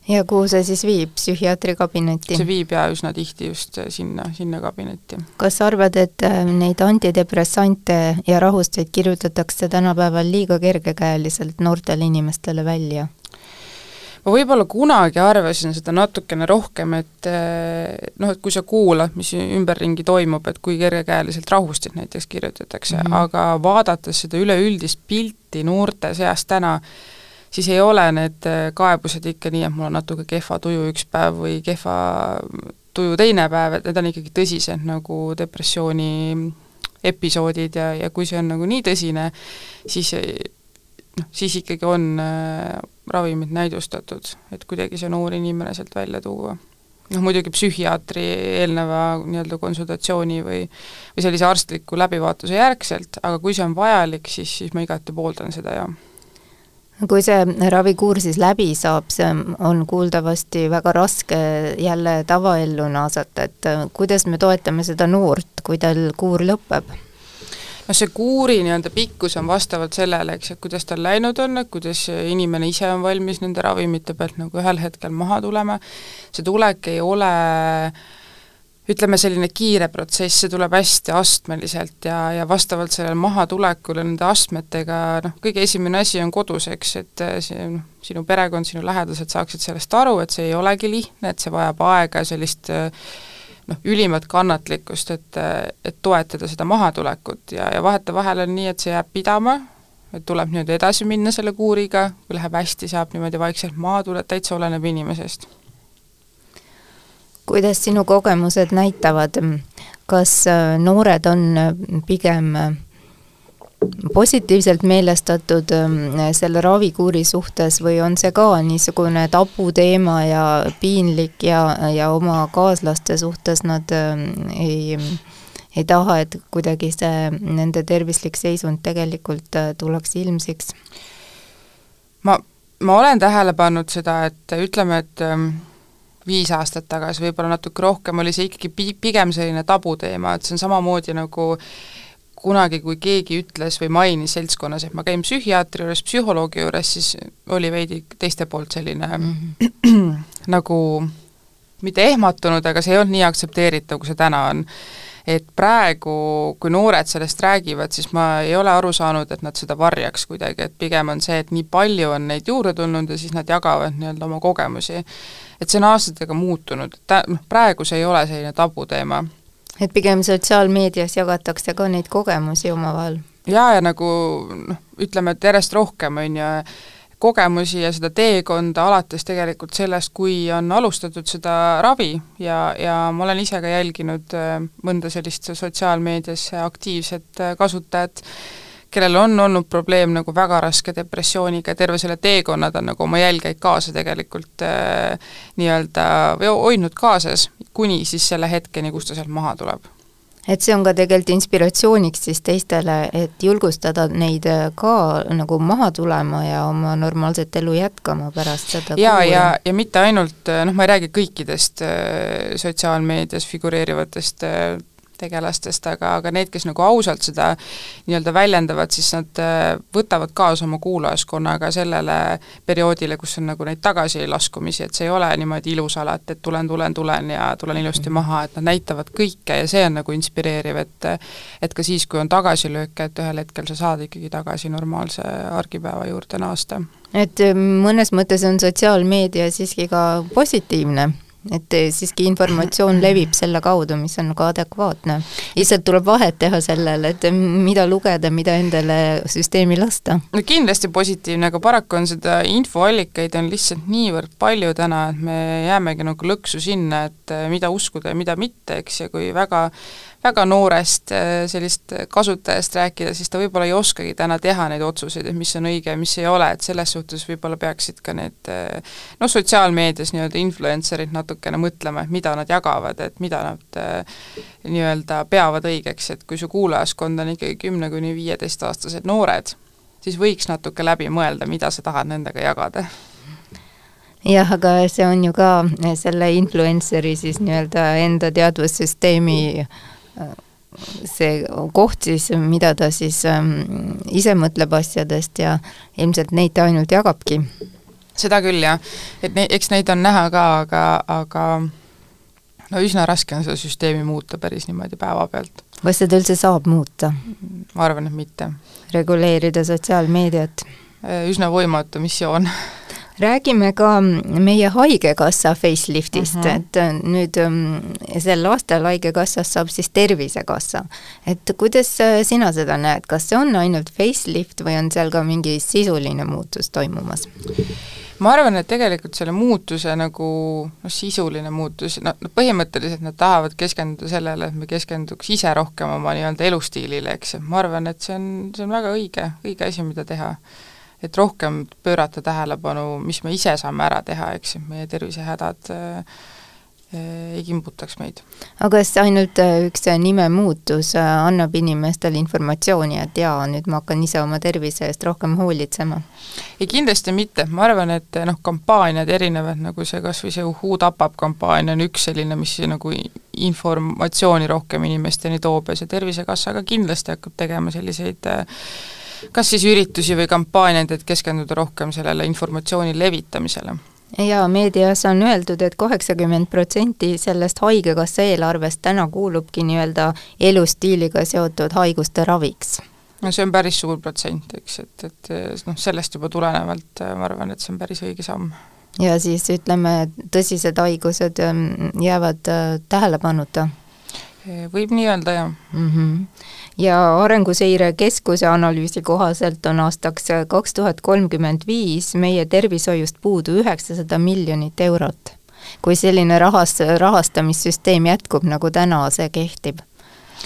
ja kuhu see siis viib, psühhiaatri kabinetti? see viib jaa üsna tihti just äh, sinna, sinna kabinetti. kas sa arvad, et neid antidepressante ja rahusteid kirjutatakse tänapäeval liiga kergekäeliselt noortele inimestele välja? Ma võib-olla kunagi arvasin seda natukene rohkem, et eh, noh, et kui sa kuulad, mis ümberringi toimub, et kui kergekäeliselt rahustit näiteks kirjutatakse mm, -hmm. aga vaadates seda üleüldist pilti noorte seas täna, siis ei ole need eh, kaebused ikka nii, et mul on natuke kehva tuju üks päev või kehva tuju teine päev, et need on ikkagi tõsised nagu depressiooni episoodid ja, ja kui see on nagu nii tõsine, siis noh, siis ikkagi on äh, ravimid näidustatud, et kuidagi see noor inimene sealt välja tuua. noh muidugi psühhiaatri eelneva nii-öelda konsultatsiooni või või sellise arstliku läbivaatuse järgselt, aga kui see on vajalik, siis, siis ma igati pooldan seda, jah kui see ravikuur siis läbi saab, see on kuuldavasti väga raske jälle tavaellu naasata, et kuidas me toetame seda noort, kui tal kuur lõpeb? Noh, see kuuri nii-öelda pikkus on vastavalt sellele, eks, et kuidas tal läinud on, et kuidas inimene ise on valmis nende ravimite pealt nagu ühel hetkel maha tulema, see tulek ei ole ütleme, selline kiire protsess, see tuleb hästi astmeliselt ja, ja vastavalt sellele mahatulekule nende astmetega, noh, kõige esimene asi on kodus, eks, et see noh, sinu perekond, sinu lähedased saaksid sellest aru, et see ei olegi lihtne, et see vajab aega ja sellist äh, noh, ülimat kannatlikkust, et, et toetada seda mahatulekut ja, ja vahetevahel on nii, et see jääb pidama, et tuleb nii-öelda edasi minna selle kuuriga, kui läheb hästi, saab niimoodi vaikselt maha tulla, täitsa oleneb inimesest. kuidas sinu kogemused näitavad, kas äh, noored on pigem äh, positiivselt meelestatud ähm, selle ravikuuri suhtes või on see ka niisugune tabuteema ja piinlik ja, ja oma kaaslaste suhtes nad ähm, ei, ei taha, et kuidagi see nende tervislik seisund tegelikult äh, tuleks ilmsiks? ma, ma olen tähele pannud seda, et ütleme, et ähm, viis aastat tagasi, võib-olla natuke rohkem, oli see ikkagi pi-, pigem selline tabuteema, et see on samamoodi nagu kunagi, kui keegi ütles või mainis seltskonnas, et ma käin psühhiaatri juures, psühholoogi juures, siis oli veidi teiste poolt selline mm -hmm. nagu mitte ehmatunud, aga see ei olnud nii aktsepteeritav, kui see täna on. et praegu, kui noored sellest räägivad, siis ma ei ole aru saanud, et nad seda varjaks kuidagi, et pigem on see, et nii palju on neid juurde tulnud ja siis nad jagavad nii-öelda oma kogemusi. et see on aastatega muutunud, ta-, noh praegu see ei ole selline tabuteema et pigem sotsiaalmeedias jagatakse ka neid kogemusi omavahel? jaa, ja nagu noh, ütleme, et järjest rohkem, on ju, kogemusi ja seda teekonda alates tegelikult sellest, kui on alustatud seda ravi ja, ja ma olen ise ka jälginud äh, mõnda sellist sotsiaalmeedias aktiivset äh, kasutajat, kellel on olnud probleem nagu väga raske depressiooniga ja terve selle teekonna ta on nagu oma jälgeid kaasa tegelikult äh, nii-öelda hoidnud kaasas, kuni siis selle hetkeni, kus ta sealt maha tuleb. Et see on ka tegelikult inspiratsiooniks siis teistele, et julgustada neid äh, ka nagu maha tulema ja oma normaalset elu jätkama pärast seda jaa, ja, ja mitte ainult, äh, noh, ma ei räägi kõikidest äh, sotsiaalmeedias figureerivatest tegelastest, aga, aga need, kes nagu ausalt seda nii-öelda väljendavad, siis nad äh, võtavad kaasa oma kuulajaskonnaga sellele perioodile, kus on nagu neid tagasilaskumisi, et see ei ole niimoodi ilus alati, et tulen, tulen, tulen ja tulen ilusti mhm. maha, et nad näitavad kõike ja see on nagu inspireeriv, et et ka siis, kui on tagasilööke, et ühel hetkel sa saad ikkagi tagasi normaalse argipäeva juurde naasta. et mõnes mõttes on sotsiaalmeedia siiski ka positiivne et siiski informatsioon levib selle kaudu, mis on ka adekvaatne. lihtsalt tuleb vahet teha sellele, et mida lugeda, mida endale süsteemi lasta. no kindlasti positiivne, aga paraku on seda infoallikaid on lihtsalt niivõrd palju täna, et me jäämegi nagu lõksu sinna, et mida uskuda ja mida mitte, eks, ja kui väga väga noorest äh, sellist kasutajast rääkida, siis ta võib-olla ei oskagi täna teha neid otsuseid, et mis on õige ja mis ei ole, et selles suhtes võib-olla peaksid ka need äh, noh, sotsiaalmeedias nii-öelda influencer'id natukene mõtlema, et mida nad jagavad, et mida nad äh, nii-öelda peavad õigeks, et kui su kuulajaskond on ikkagi kümne kuni viieteistaastased noored, siis võiks natuke läbi mõelda, mida sa tahad nendega jagada. Jah, aga see on ju ka selle influencer'i siis nii-öelda enda teadvussüsteemi see koht siis, mida ta siis ähm, ise mõtleb asjadest ja ilmselt neid ta ainult jagabki. seda küll, jah. et ne-, eks neid on näha ka, aga, aga no üsna raske on seda süsteemi muuta päris niimoodi päevapealt. kas seda üldse saab muuta? ma arvan, et mitte. reguleerida sotsiaalmeediat? üsna võimatu missioon räägime ka meie Haigekassa faceliftist mm, -hmm. et äh, nüüd ähm, sel aastal Haigekassast saab siis Tervisekassa. et kuidas äh, sina seda näed, kas see on ainult facelift või on seal ka mingi sisuline muutus toimumas? ma arvan, et tegelikult selle muutuse nagu noh, sisuline muutus, no, no põhimõtteliselt nad tahavad keskenduda sellele, et me keskenduks ise rohkem oma nii-öelda elustiilile, eks ju, ma arvan, et see on, see on väga õige, õige asi, mida teha et rohkem pöörata tähelepanu, mis me ise saame ära teha, eks ju, meie tervisehädad äh, äh, ei kimbutaks meid. aga kas ainult äh, üks nimemuutus annab inimestele informatsiooni, et jaa, nüüd ma hakkan ise oma tervise eest rohkem hoolitsema? ei, kindlasti mitte, ma arvan, et noh, kampaaniad erinevad, nagu see kas või see Uhuu tapab kampaania on üks selline, mis nagu informatsiooni rohkem inimesteni toob ja see Tervisekassa ka kindlasti hakkab tegema selliseid äh, kas siis üritusi või kampaaniaid, et keskenduda rohkem sellele informatsiooni levitamisele jaa, meedias on öeldud et, et kaheksakümmend protsenti sellest Haigekassa eelarvest täna kuulubki nii-öelda elustiiliga seotud haiguste raviks. no see on päris suur protsent, eks, et, et noh, sellest juba tulenevalt äh, ma arvan, et see on päris õige samm. ja siis ütleme, tõsised haigused ähm, jäävad äh, tähelepanuta? Võib nii öelda, jah mm. -hmm ja Arenguseire Keskuse analüüsi kohaselt on aastaks kaks tuhat kolmkümmend viis meie tervishoiust puudu üheksasada miljonit eurot. kui selline rahas, rahastamissüsteem jätkub, nagu täna see kehtib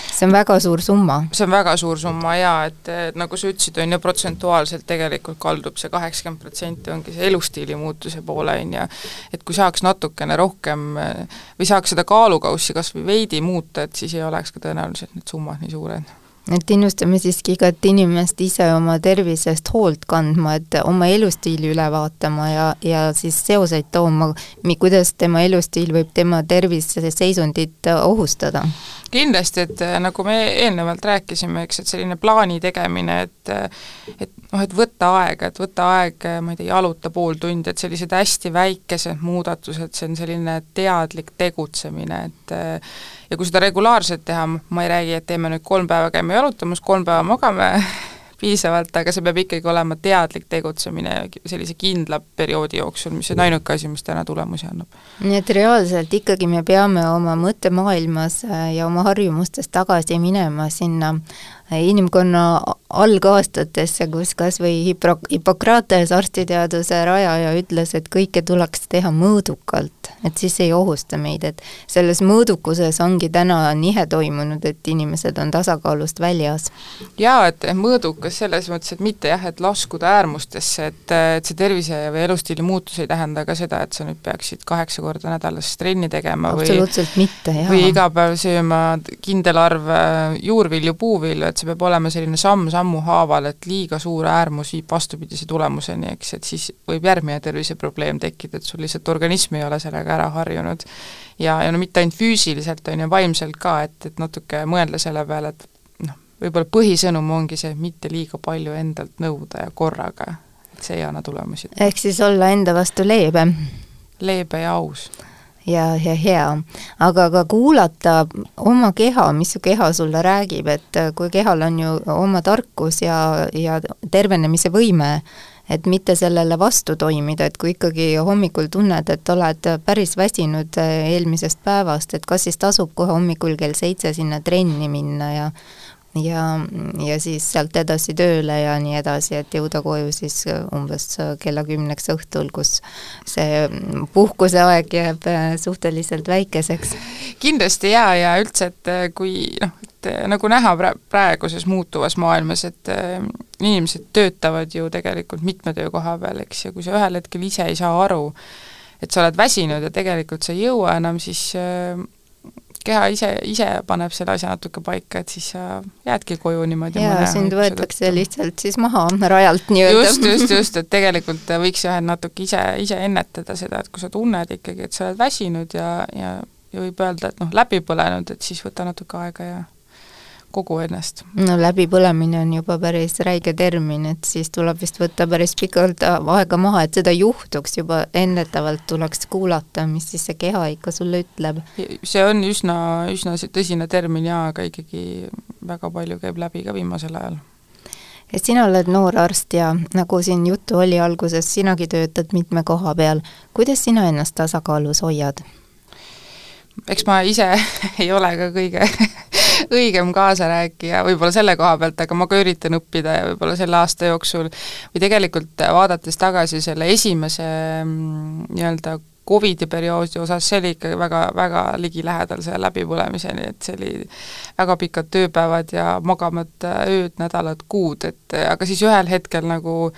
see on väga suur summa. see on väga suur summa jaa, et nagu sa ütlesid, on ju, protsentuaalselt tegelikult kaldub see kaheksakümmend protsenti ongi see elustiili muutuse poole, on ju, et kui saaks natukene rohkem või saaks seda kaalukaussi kas või veidi muuta, et siis ei oleks ka tõenäoliselt need summad nii suured. Et innustame siiski igat inimest ise oma tervisest hoolt kandma, et oma elustiili üle vaatama ja, ja siis seoseid tooma, kuidas tema elustiil võib tema terviseseisundit ohustada kindlasti, et äh, nagu me eelnevalt rääkisime, eks, et selline plaani tegemine, et äh, et noh, et võtta aega, et võtta aeg, äh, ma ei tea, jaluta pool tundi, et sellised hästi väikesed muudatused, see on selline teadlik tegutsemine, et ja kui seda regulaarselt teha, ma ei räägi, et teeme nüüd kolm päeva käime jalutamas, kolm päeva magame piisavalt, aga see peab ikkagi olema teadlik tegutsemine sellise kindla perioodi jooksul, mis on ainuke asi, mis täna tulemusi annab. nii et reaalselt ikkagi me peame oma mõttemaailmas äh, ja oma harjumustes tagasi minema sinna inimkonna algaastatesse, kus kas või Hipro-, Hippokrates, arstiteaduse rajaja, ütles, et kõike tuleks teha mõõdukalt, et siis ei ohusta meid, et selles mõõdukuses ongi täna nihe toimunud, et inimesed on tasakaalust väljas. jaa, et mõõdukas selles mõttes, et mitte jah, et laskuda äärmustesse, et, et see tervise või elustiili muutus ei tähenda ka seda, et sa nüüd peaksid kaheksa korda nädalas trenni tegema absoluutselt või mitte, jaa. või iga päev sööma kindel arv äh, juurvilju, puuvilju, et et see peab olema selline samm sammu haaval, et liiga suur äärmus viib vastupidise tulemuseni, eks, et siis võib järgmine terviseprobleem tekkida, et sul lihtsalt organism ei ole sellega ära harjunud. ja, ja no mitte ainult füüsiliselt, on ju, vaimselt ka, et, et natuke mõelda selle peale, et noh, võib-olla põhisõnum ongi see, mitte liiga palju endalt nõuda ja korraga, et see ei anna tulemusi. ehk siis olla enda vastu leebe? leebe ja aus ja, ja hea. aga ka kuulata oma keha, mis su keha sulle räägib, et kui kehal on ju oma tarkus ja, ja tervenemise võime, et mitte sellele vastu toimida, et kui ikkagi hommikul tunned, et oled päris väsinud äh, eelmisest päevast, et kas siis tasub kohe hommikul kell seitse sinna trenni minna ja ja, ja siis sealt edasi tööle ja nii edasi, et jõuda koju siis umbes kella kümneks õhtul, kus see puhkuseaeg jääb äh, suhteliselt väikeseks. kindlasti jaa, ja üldse, et kui noh, et nagu näha pra-, praeguses muutuvas maailmas, et inimesed töötavad ju tegelikult mitme töökoha peal, eks, ja kui sa ühel hetkel ise ei saa aru, et sa oled väsinud ja tegelikult sa ei jõua enam, siis äh, keha ise, ise paneb selle asja natuke paika, et siis sa jäädki koju niimoodi jaa, sind võetakse lihtsalt siis maha rajalt nii-öelda. just, just, just, et tegelikult võiks jah, natuke ise, ise ennetada seda, et kui sa tunned ikkagi, et sa oled väsinud ja, ja ja võib öelda, et noh, läbi põlenud, et siis võta natuke aega ja kogu ennast. no läbipõlemine on juba päris räige termin, et siis tuleb vist võtta päris pikalt aega maha, et seda juhtuks, juba ennetavalt tuleks kuulata, mis siis see keha ikka sulle ütleb. see on üsna, üsna tõsine termin jaa, aga ikkagi väga palju käib läbi ka viimasel ajal et sina oled noor arst ja nagu siin juttu oli alguses, sinagi töötad mitme koha peal. kuidas sina ennast tasakaalus hoiad? Eks ma ise ei ole ka kõige õigem kaasarääkija võib-olla selle koha pealt, aga ma ka üritan õppida ja võib-olla selle aasta jooksul või tegelikult vaadates tagasi selle esimese mm, nii-öelda Covidi perioodi osas, see oli ikka väga, väga ligilähedal selle läbipõlemiseni, et see oli väga pikad tööpäevad ja magamata ööd, nädalad, kuud, et aga siis ühel hetkel nagu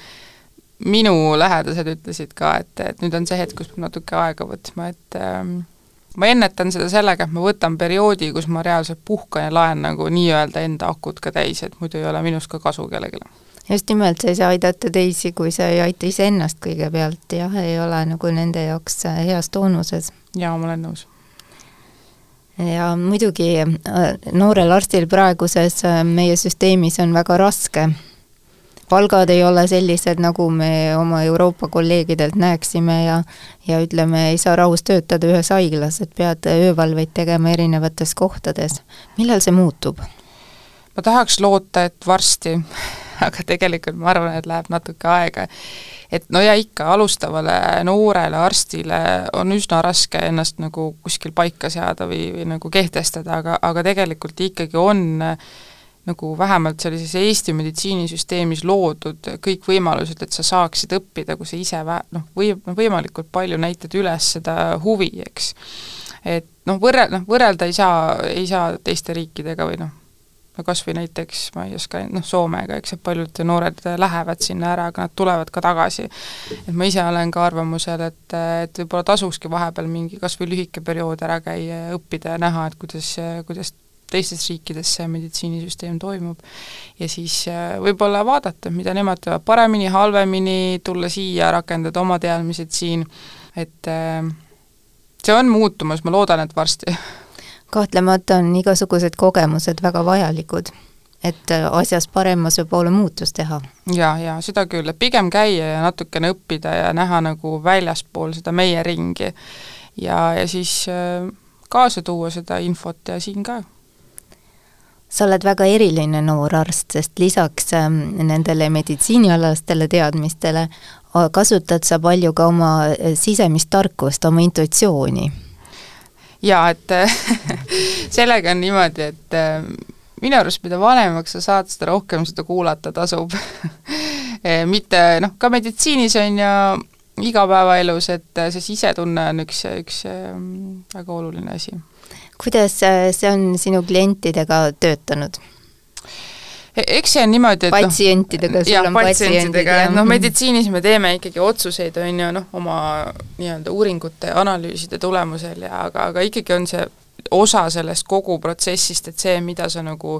minu lähedased ütlesid ka, et, et nüüd on see hetk, kus peab natuke aega võtma, et ähm, ma ennetan seda sellega, et ma võtan perioodi, kus ma reaalselt puhkan ja laen nagu nii-öelda enda akud ka täis, et muidu ei ole minust ka kasu kellelegi. just nimelt, sa ei saa aidata teisi, kui sa ei aita iseennast kõigepealt, jah, ei ole nagu nende jaoks heas toonuses. jaa, ma olen nõus ja muidugi äh, noorel arstil praeguses äh, meie süsteemis on väga raske palgad ei ole sellised, nagu me oma Euroopa kolleegidelt näeksime ja ja ütleme, ei saa rahus töötada ühes haiglas, et pead öövalveid tegema erinevates kohtades. millal see muutub? ma tahaks loota, et varsti, aga tegelikult ma arvan, et läheb natuke aega. et no ja ikka, alustavale noorele arstile on üsna raske ennast nagu kuskil paika seada või, või nagu kehtestada, aga, aga tegelikult ikkagi on äh, nagu vähemalt sellises Eesti meditsiinisüsteemis loodud kõik võimalused, et sa saaksid õppida, kui sa ise vä-, noh, või noh, võimalikult palju näitad üles seda huvi, eks. et noh, võrre-, noh, võrrelda ei saa, ei saa teiste riikidega või noh, no kas või näiteks, ma ei oska, noh, Soomega, eks, et paljud noored lähevad sinna ära, aga nad tulevad ka tagasi. et ma ise olen ka arvamusel, et, et võib-olla tasukski vahepeal mingi kas või lühike periood ära käia ja õppida ja näha, et kuidas, kuidas teistes riikides see meditsiinisüsteem toimub. ja siis äh, võib-olla vaadata, mida nemad teevad paremini, halvemini, tulla siia, rakendada oma teadmised siin, et äh, see on muutumas, ma loodan, et varsti. kahtlemata on igasugused kogemused väga vajalikud, et äh, asjas paremuse poole muutust teha. jaa, jaa, seda küll, et pigem käia ja natukene õppida ja näha nagu väljaspool seda meie ringi ja, ja siis kaasa tuua seda infot ja siin ka sa oled väga eriline noor arst, sest lisaks ähm, nendele meditsiinialastele teadmistele kasutad sa palju ka oma äh, sisemist tarkust, oma intuitsiooni. jaa, et sellega on niimoodi, et äh, minu arust, mida vanemaks sa saad, seda rohkem seda kuulata tasub äh, mitte noh, ka meditsiinis on ju igapäevaelus, et see sisetunne on üks, üks väga oluline asi kuidas äh, see on sinu klientidega töötanud? E-, eks see on niimoodi, et noh, patsientidega, sul on patsientidega, noh, meditsiinis me teeme ikkagi otsuseid, on ju, noh, oma nii-öelda uuringute analüüside tulemusel ja aga, aga ikkagi on see osa sellest kogu protsessist, et see, mida sa nagu,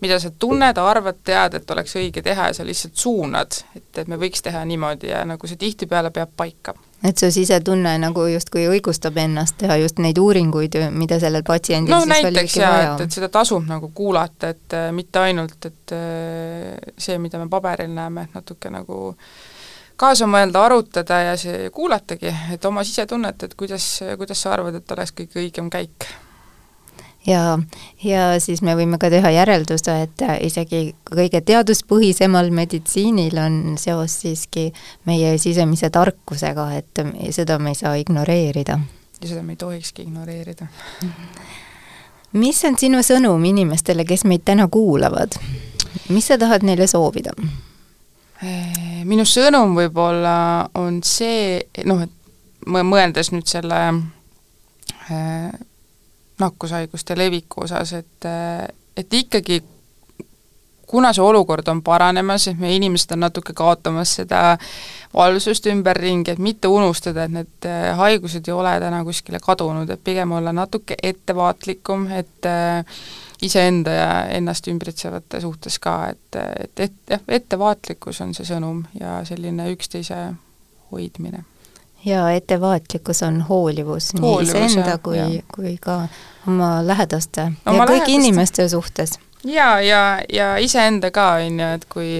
mida sa tunned, arvad, tead, et oleks õige teha ja sa lihtsalt suunad, et, et me võiks teha niimoodi ja nagu see tihtipeale peab paika et su sisetunne nagu justkui õigustab ennast teha just neid uuringuid, mida sellel patsiendil no, siis näiteks jaa, et, et seda tasub nagu kuulata, et äh, mitte ainult, et äh, see, mida me paberil näeme, et natuke nagu kaasa mõelda, arutada ja see kuulatagi, et oma sisetunnet, et kuidas, kuidas sa arvad, et oleks kõige õigem käik ja, ja siis me võime ka teha järelduse, et isegi kõige teaduspõhisemal meditsiinil on seos siiski meie sisemise tarkusega, et seda me ei saa ignoreerida. ja seda me ei tohikski ignoreerida. mis on sinu sõnum inimestele, kes meid täna kuulavad? mis sa tahad neile soovida? Eh, minu sõnum võib-olla on see, noh, et mõeldes nüüd selle eh, nakkushaiguste leviku osas, et, et ikkagi kuna see olukord on paranemas, et meie inimesed on natuke kaotamas seda valvsust ümberringi, et mitte unustada, et need äh, haigused ei ole täna kuskile kadunud, et pigem olla natuke ettevaatlikum, et äh, iseenda ja ennast ümbritsevate suhtes ka, et, et, et jah, ettevaatlikkus on see sõnum ja selline üksteise hoidmine ja ettevaatlikkus on hoolivus, hoolivus nii iseenda kui, kui ka oma lähedaste oma ja kõigi lähedaste. inimeste suhtes. jaa, ja, ja, ja iseenda ka, on ju, et kui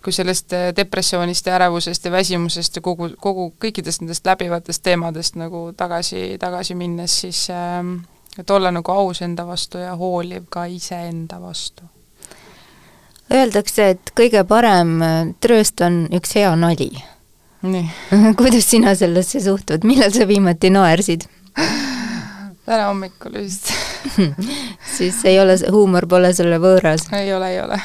kui sellest depressioonist ja ärevusest ja väsimusest ja kogu, kogu kõikidest nendest läbivatest teemadest nagu tagasi, tagasi minnes, siis äh, et olla nagu aus enda vastu ja hooliv ka iseenda vastu. Öeldakse, et kõige parem trööst on üks hea nali kuidas sina sellesse suhtud, millal sa viimati naersid? täna hommikul vist siis ei ole, huumor pole sulle võõras? ei ole, ei ole.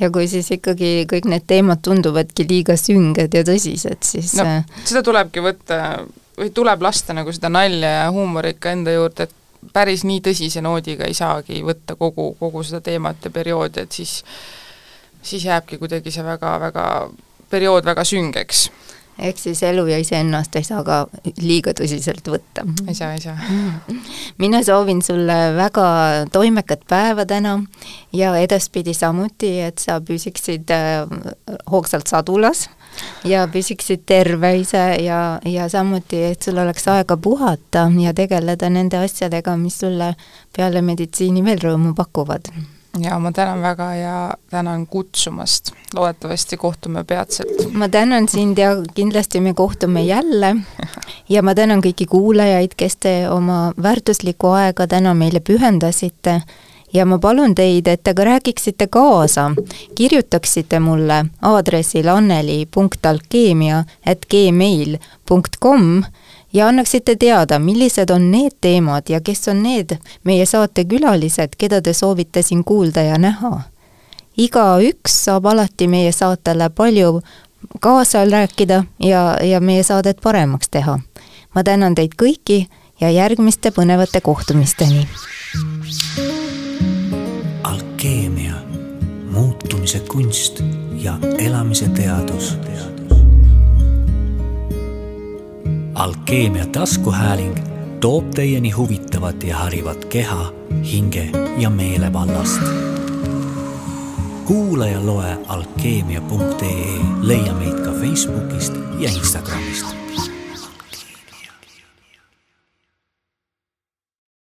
ja kui siis ikkagi kõik need teemad tunduvadki liiga sünged ja tõsised, siis no äh, seda tulebki võtta või tuleb lasta nagu seda nalja ja huumorit ka enda juurde, et päris nii tõsise noodiga ei saagi võtta kogu, kogu seda teemat ja perioodi, et siis siis jääbki kuidagi see väga, väga, periood väga süngeks ehk siis elu ja iseennast ei saa ka liiga tõsiselt võtta. ei saa, ei saa. mina soovin sulle väga toimekat päeva täna ja edaspidi samuti, et sa püsiksid äh, hoogsalt sadulas ja püsiksid terve ise ja, ja samuti, et sul oleks aega puhata ja tegeleda nende asjadega, mis sulle peale meditsiini veel rõõmu pakuvad ja ma tänan väga ja tänan kutsumast, loodetavasti kohtume peatselt. ma tänan sind ja kindlasti me kohtume jälle. Ja ma tänan kõiki kuulajaid, kes te oma väärtuslikku aega täna meile pühendasite. Ja ma palun teid, et te ka räägiksite kaasa, kirjutaksite mulle aadressil anneli.alkeemia ja annaksite teada, millised on need teemad ja kes on need meie saate külalised, keda te soovite siin kuulda ja näha. igaüks saab alati meie saatele palju kaasa rääkida ja, ja meie saadet paremaks teha. ma tänan teid kõiki ja järgmiste põnevate kohtumisteni. alkeemia, muutumise kunst ja elamise teadus alkeemia taskuhääling toob teieni huvitavat ja harivat keha, hinge ja meele vallast. kuula ja loe alkeemia.ee, leia meid ka Facebookist ja Instagramist